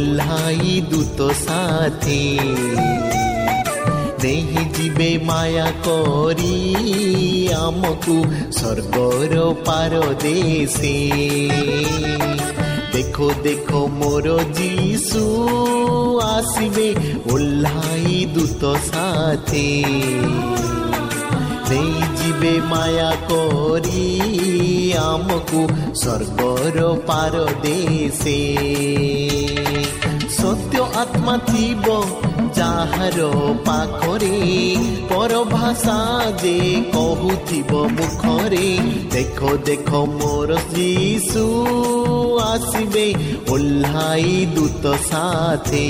ଓହ୍ଲାଇ ଦୂତ ସାଥୀ ନେଇ ଯିବେ ମାୟା କରି ଆମକୁ ସ୍ୱର୍ଗର ପାର ଦେଶେ ଦେଖ ଦେଖ ମୋର ଯୀଶୁ ଆସିବେ ଓହ୍ଲାଇ ଦୂତ ସାଥୀ ନେଇଯିବେ ମାୟା କରି ଆମକୁ ସ୍ୱର୍ଗର ପାର ଦେଶେ ସତ୍ୟ ଆତ୍ମା ଥିବ ଯାହାର ପାଖରେ ପର ଭାଷା ଯେ କହୁଥିବ ମୁଖରେ ଦେଖ ଦେଖ ମୋର ଯୀଶୁ ଆସିବେ ଓହ୍ଲାଇ ଦୂତ ସାଥେ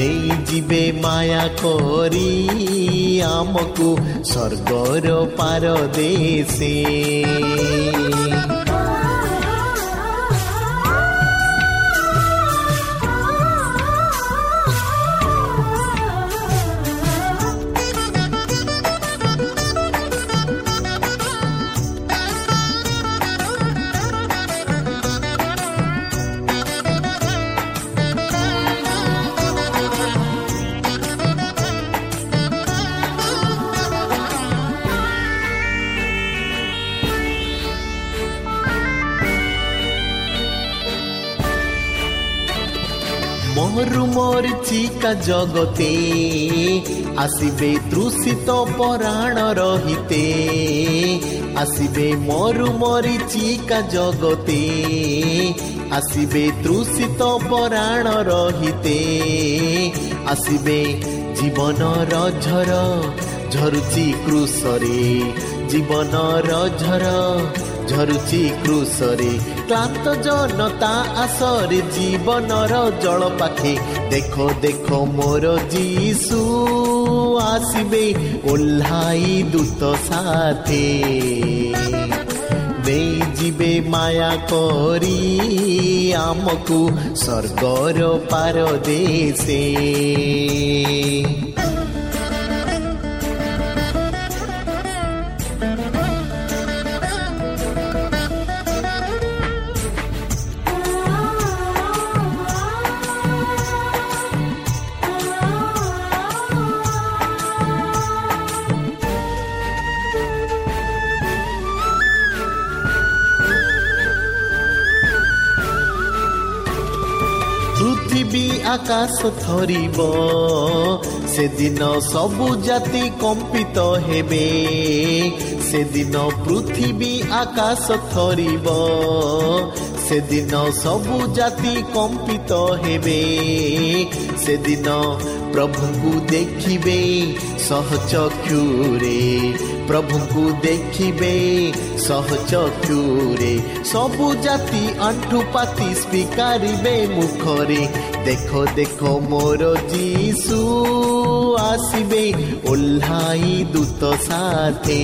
ନେଇଯିବେ ମାୟା କରି ଆମକୁ ସ୍ୱର୍ଗର ପାର ଦେଶେ ବର୍ଚିକା ଜଗତେ ଆସିବେ ତୃଷିତ ପରାଣ ରହିତେ। ଆସିବେ ମରୁ ମରିଚିକା ଜଗତେ ଆସିବେ ତୃଷିତ ପରାଣ ରହିତେ। ଆସିବେ ଜୀବନର ଝର ଝରୁଛି କୃଷରେ। ଜୀବନର ଝର ଝରୁଛି କୃଷରେ। କ୍ଳାନ୍ତ ଜନତା ଆସରେ ଜୀବନର ଜଳ ପାଖେ ଦେଖ ଦେଖ ମୋର ଯୀଶୁ ଆସିବେ ଓହ୍ଲାଇ ଦୂତ ସାଥେ ନେଇଯିବେ ମାୟା କରି ଆମକୁ ସ୍ୱର୍ଗର ପାର ଦେଶେ ପୃଥିବୀ ଆକାଶ ଥରିବ ସେଦିନ ସବୁ ଜାତି କମ୍ପିତ ହେବେ ସେଦିନ ପୃଥିବୀ ଆକାଶ ଥରିବ ସେଦିନ ସବୁ ଜାତି କମ୍ପିତ ହେବେ ସେଦିନ ପ୍ରଭୁଙ୍କୁ ଦେଖିବେ ସହଚକ୍ଷୁରେ ପ୍ରଭୁଙ୍କୁ ଦେଖିବେ ସହଚକ୍ଷୁରେ ସବୁ ଜାତି ଆଣ୍ଠୁ ପାତି ସ୍ୱୀକାରିବେ ମୁଖରେ। ଦେଖ ଦେଖ ମୋର ଯୀଶୁ ଆସିବେ ଓହ୍ଲାଇ ଦୂତ ସାଥେ।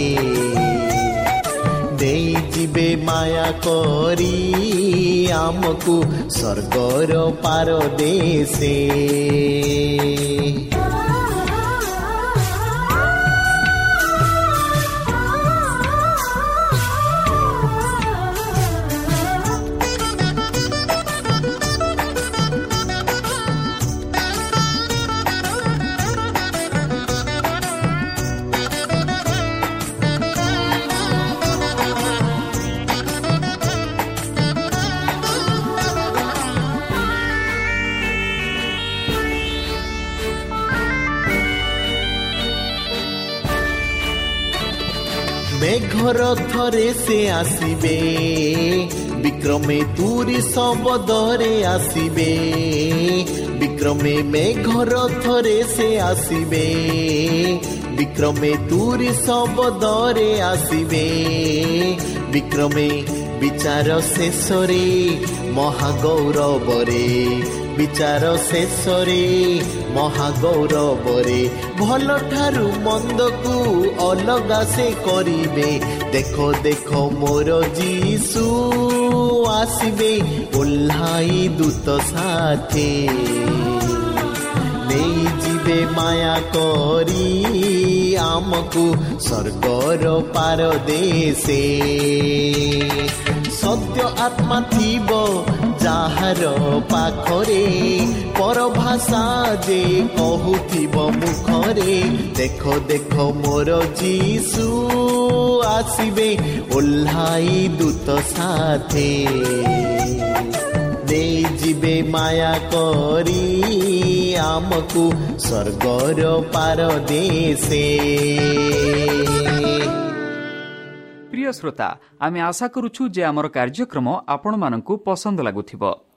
ଦେଇଯିବେ ମାୟା କରି ଆମକୁ ସ୍ୱର୍ଗର ପାର ଦେଶେ মেঘর ধরে সে আসিবে। বিক্রমে তুরি শবদরে আসিবে। বিক্রমে মেঘর ধরে সে আসিবে। বিক্রমে তুরি শবদরে আসিবে। বিক্রমে বিচার শেষরে মহাগৌরবরে ବିଚାର ଶେଷରେ ମହାଗୌରବରେ ଭଲ ଠାରୁ ମନ୍ଦକୁ ଅଲଗା ସେ କରିବେ ଦେଖ ଦେଖ ମୋର ଯୀଶୁ ଆସିବେ ଓହ୍ଲାଇ ଦୂତ ସାଥେ ନେଇଯିବେ ମାୟା କରି ଆମକୁ ସ୍ୱର୍ଗର ପାର ଦେଶେ ସତ୍ୟ ଆତ୍ମା ଥିବ ଯାହାର ପାଖରେ ପର ଭାଷା ଯେ କହୁଥିବ ମୁଖରେ ଦେଖ ଦେଖ ମୋର ଯିଶୁ ଆସିବେ ଓହ୍ଲାଇ ଦୂତ ସାଥେ। ଦେଇଯିବେ ମାୟା କରି ଆମକୁ ସ୍ୱର୍ଗର ପାର ଦେଶେ ଶ୍ରୋତା ଆମେ ଆଶା କରୁଛୁ ଯେ ଆମର କାର୍ଯ୍ୟକ୍ରମ কার্যক্রম আপনার পসন্দ লাগুব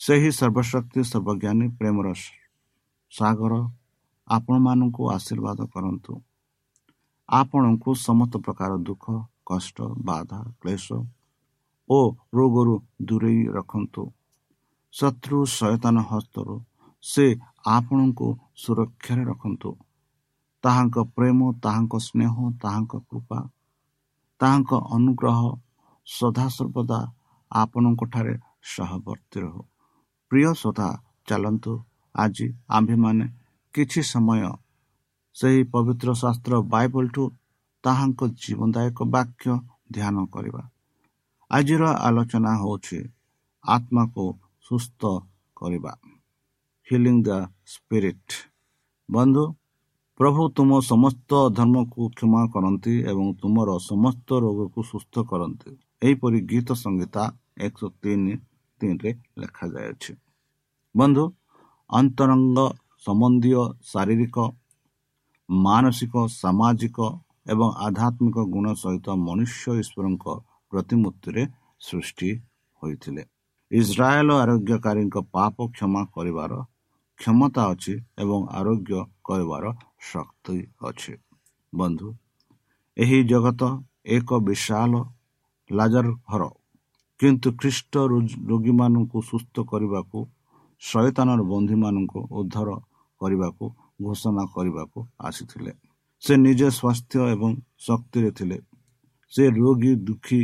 ସେହି ସର୍ବଶକ୍ତି ସର୍ବଜ୍ଞାନୀ ପ୍ରେମର ସାଗର ଆପଣମାନଙ୍କୁ ଆଶୀର୍ବାଦ କରନ୍ତୁ। ଆପଣଙ୍କୁ ସମସ୍ତ ପ୍ରକାର ଦୁଃଖ କଷ୍ଟ ବାଧା କ୍ଲେଶ ଓ ରୋଗରୁ ଦୂରେଇ ରଖନ୍ତୁ। ଶତ୍ରୁ ସଚେତନ ହସ୍ତରୁ ସେ ଆପଣଙ୍କୁ ସୁରକ୍ଷାରେ ରଖନ୍ତୁ। ତାହାଙ୍କ ପ୍ରେମ ତାହାଙ୍କ ସ୍ନେହ ତାହାଙ୍କ କୃପା ତାହାଙ୍କ ଅନୁଗ୍ରହ ସଦାସର୍ବଦା ଆପଣଙ୍କଠାରେ ସହବର୍ତ୍ତୀ ରହୁ। ପ୍ରିୟ ସଦା ଚାଲନ୍ତୁ ଆଜି ଆମ୍ଭେମାନେ କିଛି ସମୟ ସେହି ପବିତ୍ର ଶାସ୍ତ୍ର ବାଇବଲଠୁ ତାହାଙ୍କ ଜୀବନଦାୟକ ବାକ୍ୟ ଧ୍ୟାନ କରିବା। ଆଜିର ଆଲୋଚନା ହେଉଛି ଆତ୍ମାକୁ ସୁସ୍ଥ କରିବା। ହିଲିଂ ଦ ସ୍ପିରିଟ୍ ବନ୍ଧୁ ପ୍ରଭୁ ତୁମ ସମସ୍ତ ଧର୍ମକୁ କ୍ଷମା କରନ୍ତି ଏବଂ ତୁମର ସମସ୍ତ ରୋଗକୁ ସୁସ୍ଥ କରନ୍ତି। ଏହିପରି ଗୀତ ସଂହିତା ଏକଶହ ତିନି ତିନିରେ ଲେଖାଯାଇଅଛି ବନ୍ଧୁ ଅନ୍ତରଙ୍ଗ ସମ୍ବନ୍ଧୀୟ ଶାରୀରିକ ମାନସିକ ସାମାଜିକ ଏବଂ ଆଧ୍ୟାତ୍ମିକ ଗୁଣ ସହିତ ମନୁଷ୍ୟ ଈଶ୍ୱରଙ୍କ ପ୍ରତିମୂର୍ତ୍ତିରେ ସୃଷ୍ଟି ହୋଇଥିଲେ ଇସ୍ରାଏଲ ଆରୋଗ୍ୟକାରୀଙ୍କ ପାପ କ୍ଷମା କରିବାର କ୍ଷମତା ଅଛି ଏବଂ ଆରୋଗ୍ୟ କରିବାର ଶକ୍ତି ଅଛି ବନ୍ଧୁ ଏହି ଜଗତ ଏକ ବିଶାଳ ଲାଜର ଘର କିନ୍ତୁ ଖ୍ରୀଷ୍ଟ ରୋଗୀମାନଙ୍କୁ ସୁସ୍ଥ କରିବାକୁ ଶୟତାନର ବନ୍ଧୁମାନଙ୍କୁ ଉଦ୍ଧାର କରିବାକୁ ଘୋଷଣା କରିବାକୁ ଆସିଥିଲେ। ସେ ନିଜ ସ୍ୱାସ୍ଥ୍ୟ ଏବଂ ଶକ୍ତିରେ ଥିଲେ। ସେ ରୋଗୀ ଦୁଃଖୀ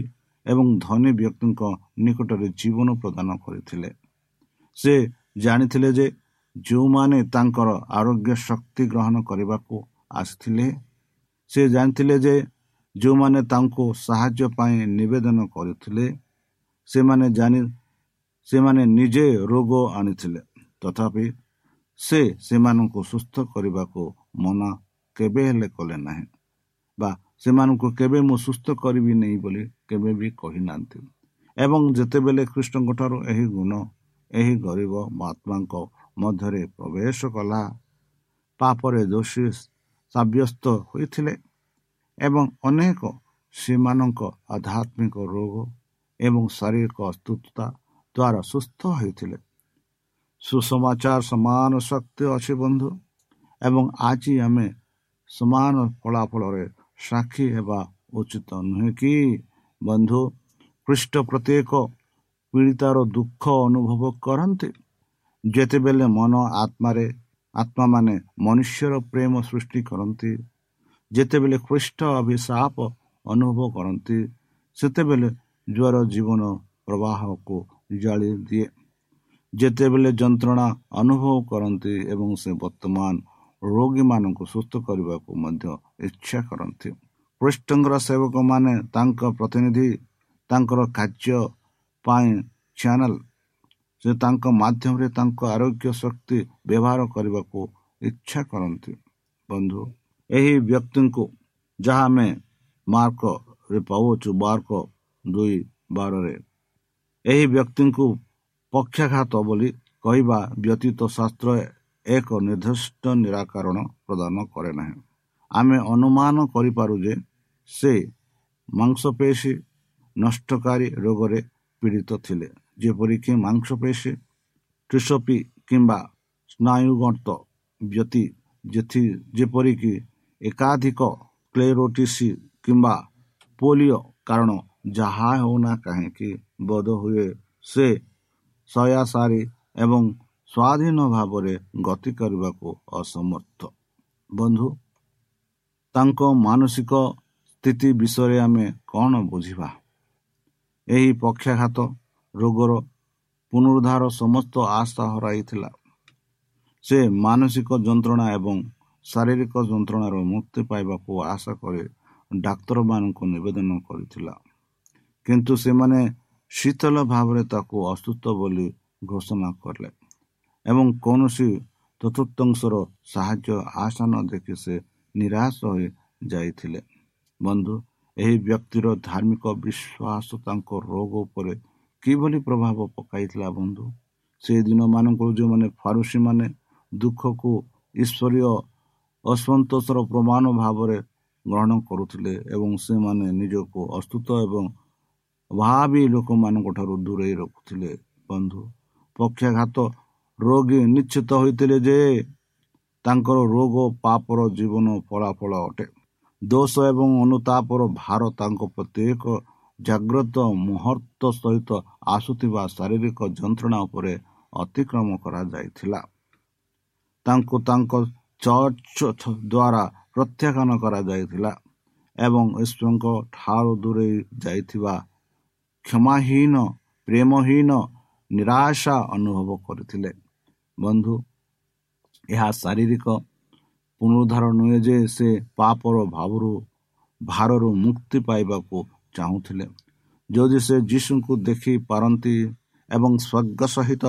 ଏବଂ ଧନୀ ବ୍ୟକ୍ତିଙ୍କ ନିକଟରେ ଜୀବନ ପ୍ରଦାନ କରିଥିଲେ। ସେ ଜାଣିଥିଲେ ଯେ ଯେଉଁମାନେ ତାଙ୍କର ଆରୋଗ୍ୟ ଶକ୍ତି ଗ୍ରହଣ କରିବାକୁ ଆସିଥିଲେ ସେ ଜାଣିଥିଲେ ଯେ ଯେଉଁମାନେ ତାଙ୍କୁ ସାହାଯ୍ୟ ପାଇଁ ନିବେଦନ କରିଥିଲେ ସେମାନେ ଜାଣି ସେମାନେ ନିଜେ ରୋଗ ଆଣିଥିଲେ। ତଥାପି ସେ ସେମାନଙ୍କୁ ସୁସ୍ଥ କରିବାକୁ ମନା କେବେ ହେଲେ କଲେ ନାହିଁ ବା ସେମାନଙ୍କୁ କେବେ ମୁଁ ସୁସ୍ଥ କରିବି ନାହିଁ ବୋଲି କେବେ ବି କହିନାହାନ୍ତି। ଏବଂ ଯେତେବେଳେ କୃଷ୍ଣଙ୍କ ଠାରୁ ଏହି ଗୁଣ ଏହି ଗରିବ ମହାତ୍ମାଙ୍କ ମଧ୍ୟରେ ପ୍ରବେଶ କଲା ପାପରେ ଦୋଷୀ ସାବ୍ୟସ୍ତ ହୋଇଥିଲେ ଏବଂ ଅନେକ ସେମାନଙ୍କ ଆଧ୍ୟାତ୍ମିକ ରୋଗ ଏବଂ ଶାରୀରିକ ଅସୁସ୍ଥତା ଦ୍ୱାରା ସୁସ୍ଥ ହୋଇଥିଲେ। ସୁସମାଚାର ସମାନ ଶକ୍ତି ଅଛି ବନ୍ଧୁ ଏବଂ ଆଜି ଆମେ ସମାନ ଫଳାଫଳରେ ସାକ୍ଷୀ ହେବା ଉଚିତ ନୁହେଁ କି? ବନ୍ଧୁ ଖ୍ରୀଷ୍ଟ ପ୍ରତ୍ୟେକ ପୀଡ଼ିତାର ଦୁଃଖ ଅନୁଭବ କରନ୍ତି। ଯେତେବେଳେ ମନ ଆତ୍ମାରେ ଆତ୍ମାମାନେ ମନୁଷ୍ୟର ପ୍ରେମ ସୃଷ୍ଟି କରନ୍ତି ଯେତେବେଳେ ଖ୍ରୀଷ୍ଟ ଅଭିଶାପ ଅନୁଭବ କରନ୍ତି ସେତେବେଳେ ଜ୍ୱର ଜୀବନ ପ୍ରବାହକୁ ଜାଳି ଦିଏ। ଯେତେବେଳେ ଯନ୍ତ୍ରଣା ଅନୁଭବ କରନ୍ତି ଏବଂ ସେ ବର୍ତ୍ତମାନ ରୋଗୀମାନଙ୍କୁ ସୁସ୍ଥ କରିବାକୁ ମଧ୍ୟ ଇଚ୍ଛା କରନ୍ତି। କୃଷ୍ଣଙ୍କର ସେବକମାନେ ତାଙ୍କ ପ୍ରତିନିଧି ତାଙ୍କର କାର୍ଯ୍ୟ ପାଇଁ ଚ୍ୟାନେଲ ସେ ତାଙ୍କ ମାଧ୍ୟମରେ ତାଙ୍କ ଆରୋଗ୍ୟ ଶକ୍ତି ବ୍ୟବହାର କରିବାକୁ ଇଚ୍ଛା କରନ୍ତି। ବନ୍ଧୁ ଏହି ବ୍ୟକ୍ତିଙ୍କୁ ଯାହା ଆମେ ମାର୍କରେ ପାଉଛୁ ମାର୍କ ଦୁଇ ବାରରେ ଏହି ବ୍ୟକ୍ତିଙ୍କୁ ପକ୍ଷାଘାତ ବୋଲି କହିବା ବ୍ୟତୀତ ଶାସ୍ତ୍ର ଏକ ନିର୍ଦ୍ଦିଷ୍ଟ ନିରାକରଣ ପ୍ରଦାନ କରେ ନାହିଁ। ଆମେ ଅନୁମାନ କରିପାରୁ ଯେ ସେ ମାଂସପେଶୀ ନଷ୍ଟକାରୀ ରୋଗରେ ପୀଡ଼ିତ ଥିଲେ। ଯେପରିକି ମାଂସପେଶୀ ଟ୍ରିସପି କିମ୍ବା ସ୍ନାୟୁଗତ ବ୍ୟକ୍ତି ଯେଥି ଯେପରିକି ଏକାଧିକ କ୍ଲେରୋଟିସି କିମ୍ବା ପୋଲିଓ କାରଣ ଯାହା ହେଉନା କାହିଁକି ବୋଧ ହୁଏ ସେ ଶୟାସାରୀ ଏବଂ ସ୍ୱାଧୀନ ଭାବରେ ଗତି କରିବାକୁ ଅସମର୍ଥ ବନ୍ଧୁ ତାଙ୍କ ମାନସିକ ସ୍ଥିତି ବିଷୟରେ ଆମେ କ'ଣ ବୁଝିବା ଏହି ପକ୍ଷାଘାତ ରୋଗର ପୁନରୁଦ୍ଧାର ସମସ୍ତ ଆଶା ହରାଇଥିଲା। ସେ ମାନସିକ ଯନ୍ତ୍ରଣା ଏବଂ ଶାରୀରିକ ଯନ୍ତ୍ରଣାରୁ ମୁକ୍ତି ପାଇବାକୁ ଆଶା କରି ଡାକ୍ତରମାନଙ୍କୁ ନିବେଦନ କରିଥିଲା। କିନ୍ତୁ ସେମାନେ ଶୀତଳ ଭାବରେ ତାକୁ ଅସୁସ୍ଥ ବୋଲି ଘୋଷଣା କଲେ ଏବଂ କୌଣସି ଚତୁର୍ଥଂଶର ସାହାଯ୍ୟ ଆଶା ନ ଦେଖି ସେ ନିରାଶ ହୋଇ ଯାଇଥିଲେ। ବନ୍ଧୁ ଏହି ବ୍ୟକ୍ତିର ଧାର୍ମିକ ବିଶ୍ୱାସ ତାଙ୍କ ରୋଗ ଉପରେ କିଭଳି ପ୍ରଭାବ ପକାଇଥିଲା ବନ୍ଧୁ? ସେ ଦିନମାନଙ୍କରୁ ଯେଉଁମାନେ ଫାରୁସିମାନେ ଦୁଃଖକୁ ଈଶ୍ୱରୀୟ ଅସନ୍ତୋଷର ପ୍ରମାଣ ଭାବରେ ଗ୍ରହଣ କରୁଥିଲେ ଏବଂ ସେମାନେ ନିଜକୁ ଅସ୍ତୁତ ଏବଂ ଭାବି ଲୋକମାନଙ୍କ ଠାରୁ ଦୂରେଇ ରଖୁଥିଲେ ବନ୍ଧୁ। ପକ୍ଷାଘାତ ରୋଗୀ ନିଶ୍ଚିତ ହୋଇଥିଲେ ଯେ ତାଙ୍କର ରୋଗ ପାପର ଜୀବନ ଫଳାଫଳ ଅଟେ। ଦୋଷ ଏବଂ ଅନୁତାପର ଭାର ତାଙ୍କ ପ୍ରତ୍ୟେକ ଜାଗ୍ରତ ମୁହୂର୍ତ୍ତ ସହିତ ଆସୁଥିବା ଶାରୀରିକ ଯନ୍ତ୍ରଣା ଉପରେ ଅତିକ୍ରମ କରାଯାଇଥିଲା। ତାଙ୍କୁ ତାଙ୍କ ଚର୍ଚ୍ଚ ଦ୍ୱାରା ପ୍ରତ୍ୟାଖ୍ୟାନ କରାଯାଇଥିଲା ଏବଂ ଈଶ୍ୱରଙ୍କ ଠାରୁ ଦୂରେଇ ଯାଇଥିବା କ୍ଷମାହୀନ ପ୍ରେମହୀନ ନିରାଶା ଅନୁଭବ କରିଥିଲେ। ବନ୍ଧୁ ଏହା ଶାରୀରିକ ପୁନରୁଦ୍ଧାର ନୁହେଁ ଯେ ସେ ପାପର ଭାବରୁ ଭାରରୁ ମୁକ୍ତି ପାଇବାକୁ ଚାହୁଁଥିଲେ। ଯଦି ସେ ଯୀଶୁଙ୍କୁ ଦେଖି ପାରନ୍ତି ଏବଂ ସ୍ୱର୍ଗ ସହିତ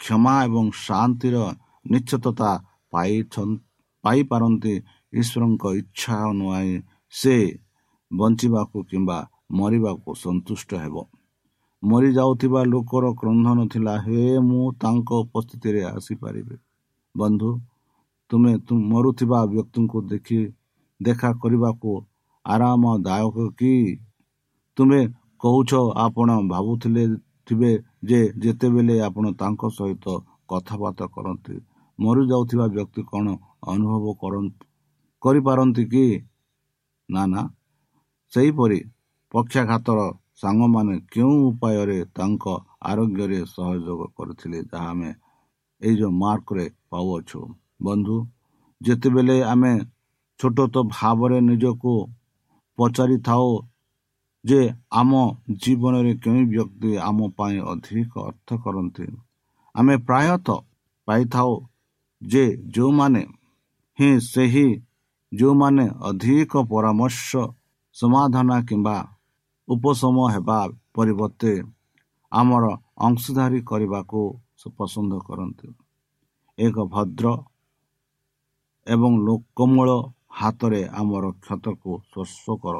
କ୍ଷମା ଏବଂ ଶାନ୍ତିର ନିଶ୍ଚିତତା ପାଇପାରନ୍ତି ଈଶ୍ୱରଙ୍କ ଇଚ୍ଛା ଅନୁଆଇ ସେ ବଞ୍ଚିବାକୁ କିମ୍ବା ମରିବାକୁ ସନ୍ତୁଷ୍ଟ ହେବ। ମରିଯାଉଥିବା ଲୋକର କ୍ରନ୍ଧନ ଥିଲା ହେ ମୁଁ ତାଙ୍କ ଉପସ୍ଥିତିରେ ଆସିପାରିବି। ବନ୍ଧୁ ତୁମେ ମରୁଥିବା ବ୍ୟକ୍ତିଙ୍କୁ ଦେଖି ଦେଖା କରିବାକୁ ଆରାମଦାୟକ କି? ତୁମେ କହୁଛ ଆପଣ ଭାବୁଥିଲେ ଥିବେ ଯେ ଯେତେବେଳେ ଆପଣ ତାଙ୍କ ସହିତ କଥାବାର୍ତ୍ତା କରନ୍ତି ମରିଯାଉଥିବା ବ୍ୟକ୍ତି କ'ଣ ଅନୁଭବ କରନ୍ତି କରିପାରନ୍ତି କି? ନା ନା ସେହିପରି ପକ୍ଷାଘାତର ସାଙ୍ଗମାନେ କେଉଁ ଉପାୟରେ ତାଙ୍କ ଆରୋଗ୍ୟରେ ସହଯୋଗ କରିଥିଲେ ଯାହା ଆମେ ଏଇ ଯେଉଁ ମାର୍କରେ ପାଉଅଛୁ। ବନ୍ଧୁ ଯେତେବେଳେ ଆମେ ଛୋଟ ଭାବରେ ନିଜକୁ ପଚାରିଥାଉ ଯେ ଆମ ଜୀବନରେ କେଉଁ ବ୍ୟକ୍ତି ଆମ ପାଇଁ ଅଧିକ ଅର୍ଥ କରନ୍ତି ଆମେ ପ୍ରାୟତଃ ପାଇଥାଉ ଯେ ଯେଉଁମାନେ ହିଁ ସେହି ଯେଉଁମାନେ ଅଧିକ ପରାମର୍ଶ ସମାଧାନ କିମ୍ବା ଉପଶମ ହେବା ପରିବର୍ତ୍ତେ ଆମର ଅଂଶୀଦାରୀ କରିବାକୁ ପସନ୍ଦ କରନ୍ତି। ଏକ ଭଦ୍ର ଏବଂ ଲୋକମୂଳ ହାତରେ ଆମର କ୍ଷତକୁ ସ୍ପର୍ଶ କର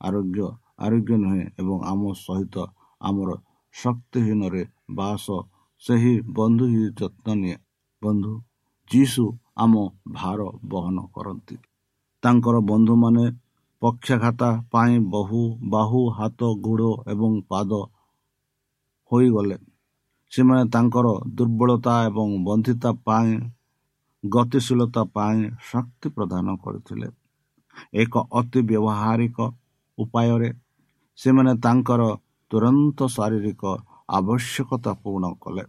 ଆରୋଗ୍ୟ ଆରୋଗ୍ୟ ନୁହେଁ ଏବଂ ଆମ ସହିତ ଆମର ଶକ୍ତିହୀନରେ ବାସ ସେହି ବନ୍ଧୁ ହିଁ ଯତ୍ନ ନିଏ। ବନ୍ଧୁ ଯୀଶୁ ଆମ ଭାର ବହନ କରନ୍ତି। ତାଙ୍କର ବନ୍ଧୁମାନେ ପକ୍ଷାଘାତ ପାଇଁ ବହୁ ବାହୁ ହାତ ଗୋଡ଼ ଏବଂ ପାଦ ହୋଇଗଲେ। ସେମାନେ ତାଙ୍କର ଦୁର୍ବଳତା ଏବଂ ବନ୍ଧିତା ପାଇଁ ଗତିଶୀଳତା ପାଇଁ ଶକ୍ତି ପ୍ରଦାନ କରିଥିଲେ। ଏକ ଅତି ବ୍ୟବହାରିକ ଉପାୟରେ ସେମାନେ ତାଙ୍କର ତୁରନ୍ତ ଶାରୀରିକ ଆବଶ୍ୟକତା ପୂରଣ କଲେ।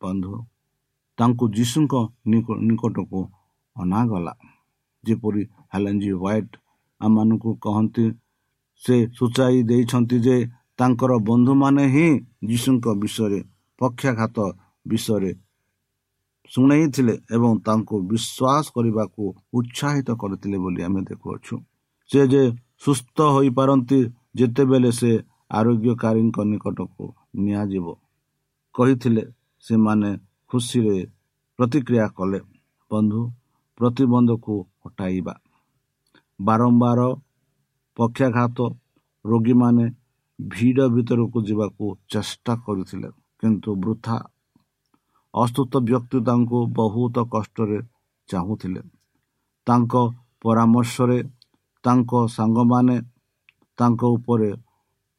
ବନ୍ଧୁ ତାଙ୍କୁ ଯୀଶୁଙ୍କ ନିକଟକୁ ଅଣାଗଲା ଯେପରି ହେଲେଞ୍ଜି ହ୍ୱାଇଟ୍ ଆମମାନଙ୍କୁ କହନ୍ତି ସେ ସୂଚାଇ ଦେଇଛନ୍ତି ଯେ ତାଙ୍କର ବନ୍ଧୁମାନେ ହିଁ ଯୀଶୁଙ୍କ ବିଷୟରେ ପକ୍ଷାଘାତ ବିଷୟରେ ଶୁଣେଇଥିଲେ ଏବଂ ତାଙ୍କୁ ବିଶ୍ୱାସ କରିବାକୁ ଉତ୍ସାହିତ କରିଥିଲେ ବୋଲି ଆମେ ଦେଖୁଅଛୁ। ସେ ଯେ ସୁସ୍ଥ ହୋଇପାରନ୍ତି ଯେତେବେଳେ ସେ ଆରୋଗ୍ୟକାରୀଙ୍କ ନିକଟକୁ ନିଆଯିବ କହିଥିଲେ ସେମାନେ ଖୁସିରେ ପ୍ରତିକ୍ରିୟା କଲେ ବନ୍ଧୁ ପ୍ରତିବନ୍ଧକୁ ହଟାଇବା ବାରମ୍ବାର ପକ୍ଷାଘାତ ରୋଗୀମାନେ ଭିଡ଼ ଭିତରକୁ ଯିବାକୁ ଚେଷ୍ଟା କରିଥିଲେ। କିନ୍ତୁ ବୃଥା ଅସ୍ତୁତ ବ୍ୟକ୍ତି ତାଙ୍କୁ ବହୁତ କଷ୍ଟରେ ଚାହୁଁଥିଲେ। ତାଙ୍କ ପରାମର୍ଶରେ ତାଙ୍କ ସାଙ୍ଗମାନେ ତାଙ୍କ ଉପରେ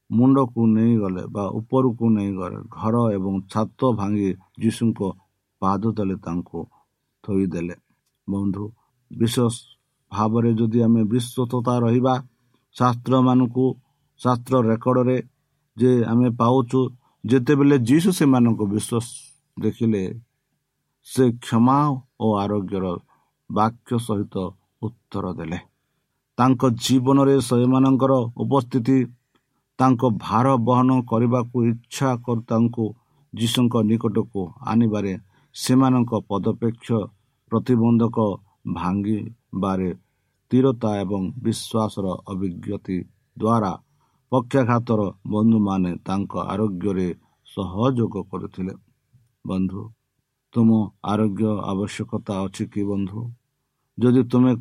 ମୁଣ୍ଡକୁ ନେଇଗଲେ ବା ଉପରକୁ ନେଇଗଲେ। ଘର ଏବଂ ଛାତ ଭାଙ୍ଗି ଯୀଶୁଙ୍କ ପାଦ ତଳେ ତାଙ୍କୁ ଥୋଇଦେଲେ। ବନ୍ଧୁ ବିଶେଷ ଭାବରେ ଯଦି ଆମେ ବିଶ୍ୱସ୍ତତା ରହିବା ଶାସ୍ତ୍ରମାନଙ୍କୁ ଶାସ୍ତ୍ର ରେକର୍ଡରେ ଯେ ଆମେ ପାଉଛୁ ଯେତେବେଳେ ଯୀଶୁ ସେମାନଙ୍କୁ ବିଶ୍ୱାସ ଦେଖିଲେ ସେ କ୍ଷମା ଓ ଆରୋଗ୍ୟର ବାକ୍ୟ ସହିତ ଉତ୍ତର ଦେଲେ। ତାଙ୍କ ଜୀବନରେ ସେମାନଙ୍କର ଉପସ୍ଥିତି ତାଙ୍କ ଭାର ବହନ କରିବାକୁ ଇଚ୍ଛା କରି ତାଙ୍କୁ ଯୀଶୁଙ୍କ ନିକଟକୁ ଆଣିବାରେ ସେମାନଙ୍କ ପଦପେକ୍ଷ ପ୍ରତିବନ୍ଧକ ଭାଙ୍ଗିବାରେ ସ୍ଥିରତା ଏବଂ ବିଶ୍ୱାସର ଅଭିଜ୍ଞତି ଦ୍ୱାରା ପକ୍ଷାଘାତର ବନ୍ଧୁମାନେ ତାଙ୍କ ଆରୋଗ୍ୟରେ ସହଯୋଗ କରୁଥିଲେ ବନ୍ଧୁ ତୁମ ଆରୋଗ୍ୟ ଆବଶ୍ୟକତା ଅଛି କି ବନ୍ଧୁ ଯଦି ତୁମେ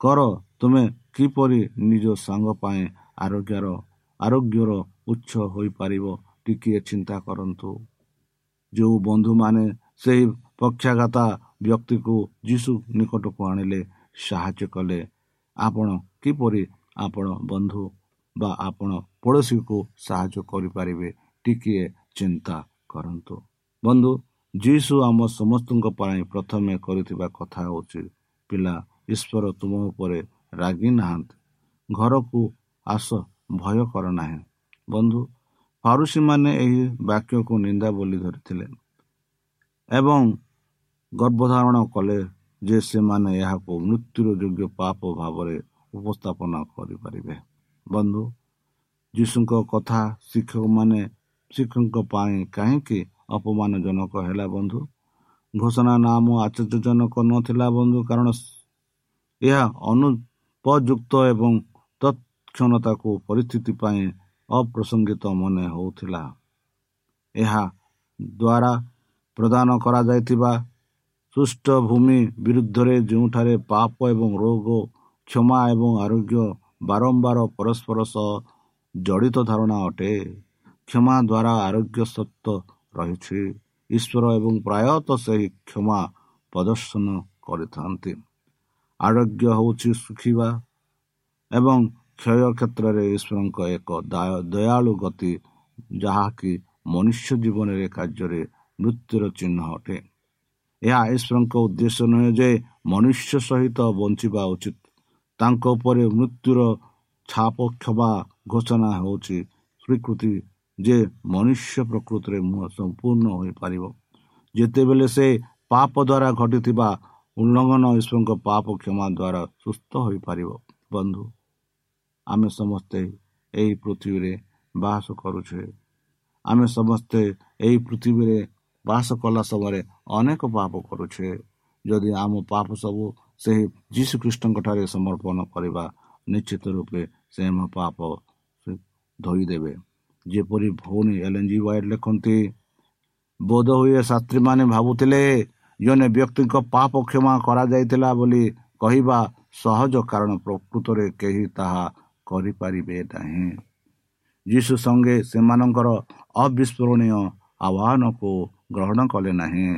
କର ତୁମେ କିପରି ନିଜ ସାଙ୍ଗ ପାଇଁ ଆରୋଗ୍ୟର ଆରୋଗ୍ୟର ଉତ୍ସ ହୋଇପାରିବ ଟିକିଏ ଚିନ୍ତା କରନ୍ତୁ ଯେଉଁ ବନ୍ଧୁମାନେ ସେହି ପକ୍ଷାଘାତା ବ୍ୟକ୍ତିକୁ ଯୀଶୁ ନିକଟକୁ ଆଣିଲେ ସାହାଯ୍ୟ କଲେ ଆପଣ କିପରି ଆପଣ ବନ୍ଧୁ ବା ଆପଣ ପଡ଼ୋଶୀକୁ ସାହାଯ୍ୟ କରିପାରିବେ ଟିକିଏ ଚିନ୍ତା କରନ୍ତୁ। ବନ୍ଧୁ ଯୀଶୁ ଆମ ସମସ୍ତଙ୍କ ପାଇଁ ପ୍ରଥମେ କରିଥିବା କଥା ହେଉଛି ପିଲା ଈଶ୍ୱର ତୁମ ଉପରେ ରାଗି ନାହାନ୍ତି। ଘରକୁ ଆସ ଭୟ କର ନାହିଁ। ବନ୍ଧୁ ଫାରୁସୀମାନେ ଏହି ବାକ୍ୟକୁ ନିନ୍ଦା ବୋଲି ଧରିଥିଲେ ଏବଂ ଗର୍ଭଧାରଣ କଲେ ଯେ ସେମାନେ ଏହାକୁ ମୃତ୍ୟୁର ଯୋଗ୍ୟ ପାପ ଭାବରେ ଉପସ୍ଥାପନ କରିପାରିବେ। ବନ୍ଧୁ ଯୀଶୁଙ୍କ କଥା ଶିକ୍ଷକମାନେ ଶିକ୍ଷକଙ୍କ ପାଇଁ କାହିଁକି ଅପମାନଜନକ ହେଲା ବନ୍ଧୁ? ଘୋଷଣା ନାମ ଆଶ୍ଚର୍ଯ୍ୟଜନକ ନଥିଲା ବନ୍ଧୁ କାରଣ ଏହା ଅନୁପଯୁକ୍ତ ଏବଂ ତତ୍କ୍ଷଣତାକୁ ପରିସ୍ଥିତି ପାଇଁ ଅପ୍ରସଙ୍ଗିତ ମନେ ହେଉଥିଲା। ଏହା ଦ୍ୱାରା ପ୍ରଦାନ କରାଯାଇଥିବା ସୁଷ୍ଠ ଭୂମି ବିରୁଦ୍ଧରେ ଯେଉଁଠାରେ ପାପ ଏବଂ ରୋଗ କ୍ଷମା ଏବଂ ଆରୋଗ୍ୟ ବାରମ୍ବାର ପରସ୍ପର ସହ ଜଡ଼ିତ ଧାରଣା ଅଟେ କ୍ଷମା ଦ୍ୱାରା ଆରୋଗ୍ୟ ସତ୍ୟ ରହିଛି ଈଶ୍ୱର ଏବଂ ପ୍ରାୟତଃ ସେହି କ୍ଷମା ପ୍ରଦର୍ଶନ କରିଥାନ୍ତି ଆରୋଗ୍ୟ ହେଉଛି ଶୁଖିବା ଏବଂ କ୍ଷୟ କ୍ଷେତ୍ରରେ ଈଶ୍ୱରଙ୍କ ଏକ ଦୟାଳୁ ଗତି ଯାହାକି ମନୁଷ୍ୟ ଜୀବନରେ କାର୍ଯ୍ୟରେ ମୃତ୍ୟୁର ଚିହ୍ନ ଅଟେ ଏହା ଈଶ୍ୱରଙ୍କ ଉଦ୍ଦେଶ୍ୟ ନୁହେଁ ଯେ ମନୁଷ୍ୟ ସହିତ ବଞ୍ଚିବା ଉଚିତ। ତାଙ୍କ ଉପରେ ମୃତ୍ୟୁର ଛାପ କ୍ଷମା ଘୋଷଣା ହେଉଛି ସ୍ୱୀକୃତି ଯେ ମନୁଷ୍ୟ ପ୍ରକୃତିରେ ସମ୍ପୂର୍ଣ୍ଣ ହୋଇପାରିବ। ଯେତେବେଳେ ସେ ପାପ ଦ୍ୱାରା ଘଟିଥିବା ଉଲ୍ଲଙ୍ଘନ ଈଶ୍ୱରଙ୍କ ପାପ କ୍ଷମା ଦ୍ୱାରା ସୁସ୍ଥ ହୋଇପାରିବ। ବନ୍ଧୁ ଆମେ ସମସ୍ତେ ଏହି ପୃଥିବୀରେ ବାସ କରୁଛେ। ଆମେ ସମସ୍ତେ ଏହି ପୃଥିବୀରେ ବାସ କଲା ସମୟରେ ଅନେକ ପାପ କରୁଛେ। ଯଦି ଆମ ପାପ ସବୁ ସେହି ଯୀଶୁଖ୍ରୀଷ୍ଟଙ୍କ ଠାରେ ସମର୍ପଣ କରିବା ନିଶ୍ଚିତ ରୂପେ ସେ ଆମ ପାପ ଧୋଇଦେବେ। ଯେପରି ଭଉଣୀ ଏଲ୍ ଜି ୱାଇଡ୍ ଲେଖନ୍ତି ବୋଧ ହୁଏ ଶାସ୍ତ୍ରୀମାନେ ଭାବୁଥିଲେ ଜଣେ ବ୍ୟକ୍ତିଙ୍କ ପାପ କ୍ଷମା କରାଯାଇଥିଲା ବୋଲି କହିବା ସହଜ କାରଣ ପ୍ରକୃତରେ କେହି ତାହା କରିପାରିବେ ନାହିଁ। ଯୀଶୁ ସଙ୍ଗେ ସେମାନଙ୍କର ଅବିସ୍ମରଣୀୟ ଆହ୍ୱାନକୁ ଗ୍ରହଣ କଲେ ନାହିଁ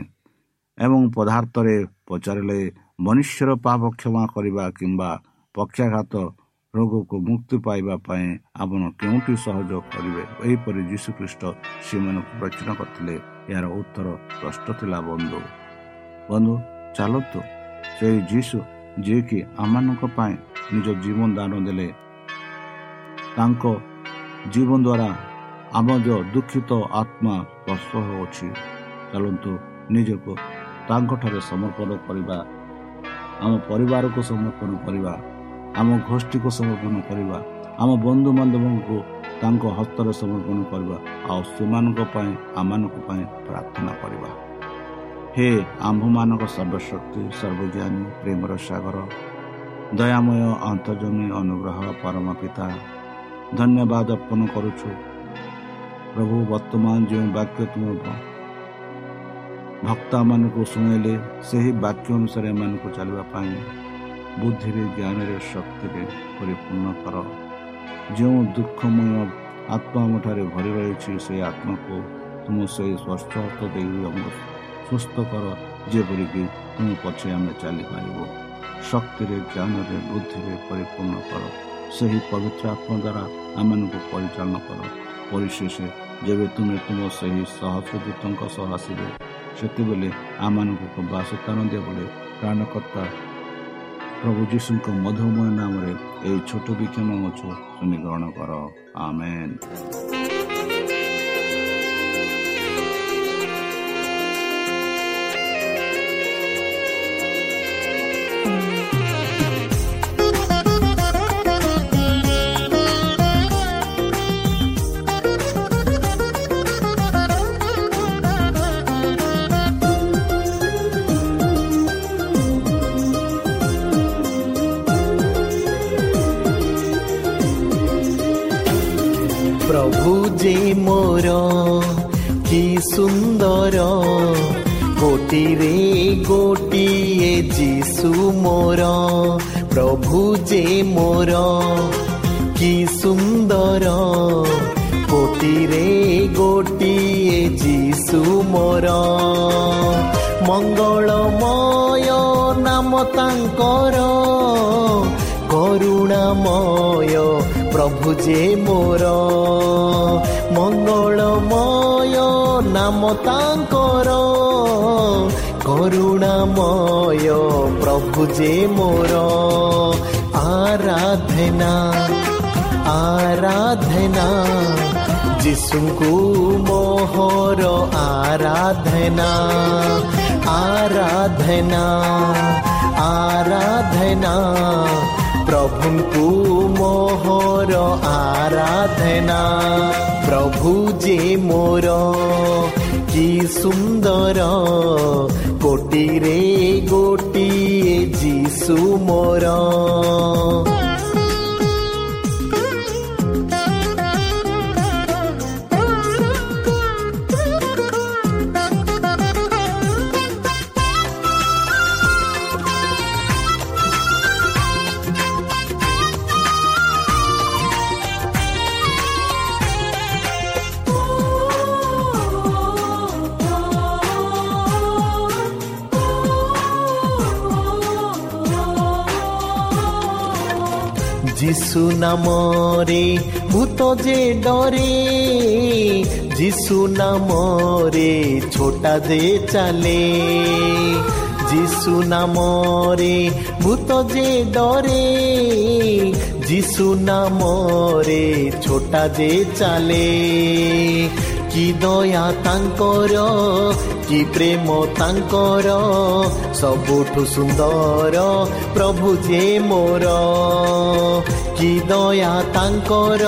ଏବଂ ପଦାର୍ଥରେ ପଚାରିଲେ ମନୁଷ୍ୟର ପାପ କ୍ଷମା କରିବା କିମ୍ବା ପକ୍ଷାଘାତ ରୋଗକୁ ମୁକ୍ତି ପାଇବା ପାଇଁ ଆପଣ କେଉଁଠି ସହଯୋଗ କରିବେ? ଏହିପରି ଯୀଶୁଖ୍ରୀଷ୍ଟ ସେମାନଙ୍କୁ ପ୍ରଶ୍ନ କରିଥିଲେ। ଏହାର ଉତ୍ତର ସ୍ପଷ୍ଟ ଥିଲା ବନ୍ଧୁ ବନ୍ଧୁ ଚାଲନ୍ତୁ। ସେହି ଯୀଶୁ ଯିଏକି ଆମମାନଙ୍କ ପାଇଁ ନିଜ ଜୀବନ ଦାନ ଦେଲେ ତାଙ୍କ ଜୀବନ ଦ୍ୱାରା ଆମ ଯେଉଁ ଦୁଃଖିତ ଆତ୍ମା ସ୍ପର୍ଶ ହେଉଅଛି ଚାଲନ୍ତୁ ନିଜକୁ ତାଙ୍କଠାରେ ସମର୍ପଣ କରିବା। ଆମ ପରିବାରକୁ ସମର୍ପଣ କରିବା। ଆମ ଗୋଷ୍ଠୀକୁ ସମର୍ପଣ କରିବା। ଆମ ବନ୍ଧୁବାନ୍ଧବଙ୍କୁ ତାଙ୍କ ହସ୍ତରେ ସମର୍ପଣ କରିବା। ଆଉ ସେମାନଙ୍କ ପାଇଁ ଆମମାନଙ୍କ ପାଇଁ ପ୍ରାର୍ଥନା କରିବା। ହେ ଆମ୍ଭମାନଙ୍କ ସର୍ବଶକ୍ତି ସର୍ବଜ୍ଞାନୀ ପ୍ରେମର ସାଗର। ଦୟାମୟ ଅନ୍ତର୍ଜମୀ ଅନୁଗ୍ରହ ପରମ ପିତା। ଧନ୍ୟବାଦ ଅର୍ପଣ କରୁଛୁ। ପ୍ରଭୁ ବର୍ତ୍ତମାନ ଯେଉଁ ବାକ୍ୟ ତୁମ ଭକ୍ତମାନଙ୍କୁ ଶୁଣାଇଲେ ସେହି ବାକ୍ୟ ଅନୁସାରେ ଏମାନଙ୍କୁ ଚାଲିବା ପାଇଁ ବୁଦ୍ଧିରେ ଜ୍ଞାନରେ ଶକ୍ତିରେ ପରିପୂର୍ଣ୍ଣ କର। ଯେଉଁ ଦୁଃଖମୟ ଆତ୍ମା ଆମଠାରେ ଭରି ରହିଛି ସେହି ଆତ୍ମାକୁ ତୁମ ସେହି ସ୍ୱସ୍ଥ ହାତ ଦେଇ ଆମକୁ ସୁସ୍ଥ କର ଯେପରିକି ତୁମ ପଛେ ଆମେ ଚାଲିପାରିବୁ। ଶକ୍ତିରେ ଜ୍ଞାନରେ ବୁଦ୍ଧିରେ ପରିପୂର୍ଣ୍ଣ କର। ସେହି ପବିତ୍ର ଆତ୍ମା ଦ୍ୱାରା ଆମମାନଙ୍କୁ ପରିଚାଳନା କର। ପରିଶେଷ ଯେବେ ତୁମେ ତୁମ ସେହି ସହସ୍ରଦୂତଙ୍କ ସହ ଆସିବେ ସେତେବେଳେ ଆମମାନଙ୍କୁ ବାସସ୍ଥାନ ଦିଅ ବୋଲି ପ୍ରାଣକର୍ତ୍ତା ପ୍ରଭୁ ଯୀଶୁଙ୍କ ମଧୁମୟ ନାମରେ ଏହି ଛୋଟ ବିକ୍ଷମ ଅଛୁ ଶୁଣି ଗ୍ରହଣ କର। ଆମେନ୍। ଯେ ମୋର କି ସୁନ୍ଦର ଗୋଟିରେ ଗୋଟିଏ ଯୀଶୁ ମୋର ମଙ୍ଗଳମୟ ନାମ ତାଙ୍କର କରୁଣାମୟ ପ୍ରଭୁ ଯେ ମୋର ମଙ୍ଗଳମୟ ନାମ ତାଙ୍କର କରୁଣାମୟ ପ୍ରଭୁ ଯେ ମୋର ଆରାଧନା ଆରାଧନା ଯୀଶୁଙ୍କୁ ମୋହର ଆରାଧନା ଆରାଧନା ଆରାଧନା ପ୍ରଭୁଙ୍କୁ ମୋହର ଆରାଧନା ପ୍ରଭୁ ଯେ ମୋର କି ସୁନ୍ଦର କୋଟିରେ ଗୋଟିଏ ଯୀଶୁ যিশু নামরে, ভূত যে ডরে, যিশু নামরে, ছোটা যে চালে। যিশু নামরে, ভূত যে ডরে, যিশু নামরে, ছোটা যে চালে। কি দয়া তাঙ্কর কি প্রেম তাঙ্কর সবুঠু সুন্দর প্রভু যে মোর কি দয়া তাঙ্কর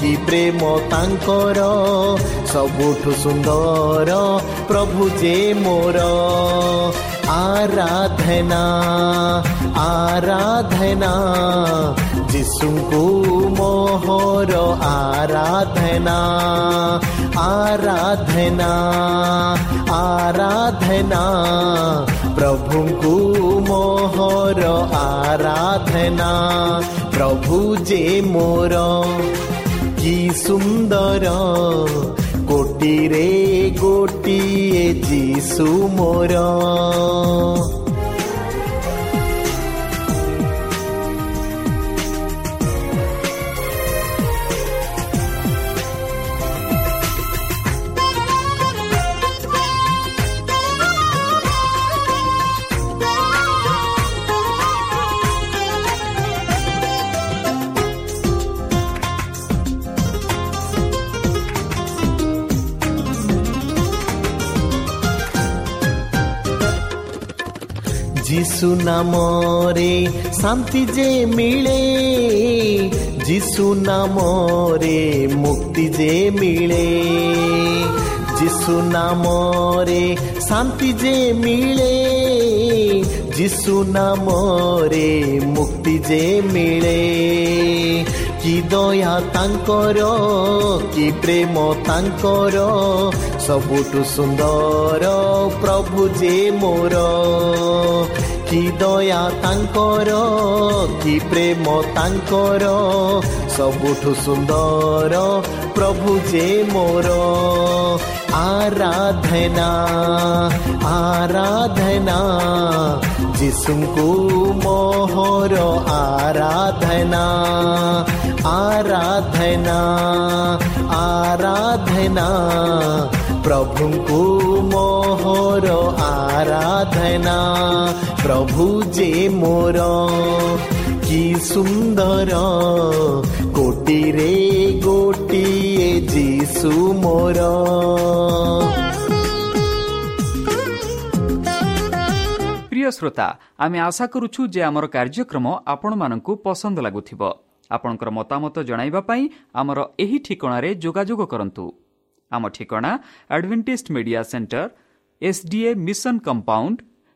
কি প্রেম তাঙ্কর সবুঠু সুন্দর প্রভু যে মোর আরাধনা আরাধনা যিশুঙ্কু মোহর আরাধনা ଆରାଧନା ଆରାଧନା ପ୍ରଭୁଙ୍କୁ ମୋହର ଆରାଧନା ପ୍ରଭୁ ଯେ ମୋର କି ସୁନ୍ଦର କୋଟିରେ ଗୋଟିଏ ଯୀଶୁ ମୋର যিশু নামরে শান্তি যে মিলে যিশু নামরে মুক্তি যে মিলে যিশু নামরে শান্তি যে মিলে যিশু নামরে মুক্তি যে মিলে কি দয়া ତାଙ୍କର କି ପ୍ରେମ ତାଙ୍କର ସବୁଠୁ ସୁନ୍ଦର ପ୍ରଭୁ ଯେ ମୋର କି ଦୟା ତାଙ୍କର କି ପ୍ରେମ ତାଙ୍କର ସବୁଠୁ ସୁନ୍ଦର ପ୍ରଭୁ ଯେ ମୋର। ଆରାଧନା ଆରାଧନା ଯୀଶୁଙ୍କୁ ମୋହର ଆରାଧନା ଆରାଧନା ଆରାଧନା ପ୍ରଭୁଙ୍କୁ ମୋହର ଆରାଧନା। ପ୍ରଭୁ ଯେ ମୋର କି ସୁନ୍ଦର କୋଟିରେ ଗୋଟିଏ ଯିଶୁ ମୋର। ପ୍ରିୟ ଶ୍ରୋତା ଆମେ ଆଶା କରୁଛୁ ଯେ ଆମର କାର୍ଯ୍ୟକ୍ରମ ଆପଣମାନଙ୍କୁ ପସନ୍ଦ ଲାଗୁଥିବ। ଆପଣଙ୍କର ମତାମତ ଜଣାଇବା ପାଇଁ ଆମର ଏହି ଠିକଣାରେ ଯୋଗାଯୋଗ କରନ୍ତୁ। ଆମ ଠିକଣା Adventist Media Centre SDA mission compound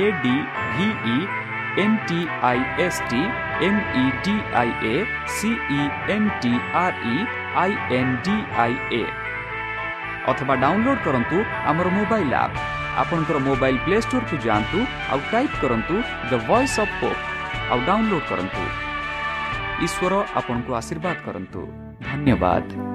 A D V E N T I S T M E D I A C E N T R E I N D I A ଅଥବା download କରନ୍ତୁ ଆମର mobile app ଆପଣଙ୍କର mobile play ଷ୍ଟୋରକୁ ଯାଆନ୍ତୁ ଆଉ type କରନ୍ତୁ the Voice of Hope ଆଉ download କରନ୍ତୁ। ଈଶ୍ୱର ଆପଣଙ୍କୁ ଆଶୀର୍ବାଦ କରନ୍ତୁ। ଧନ୍ୟବାଦ।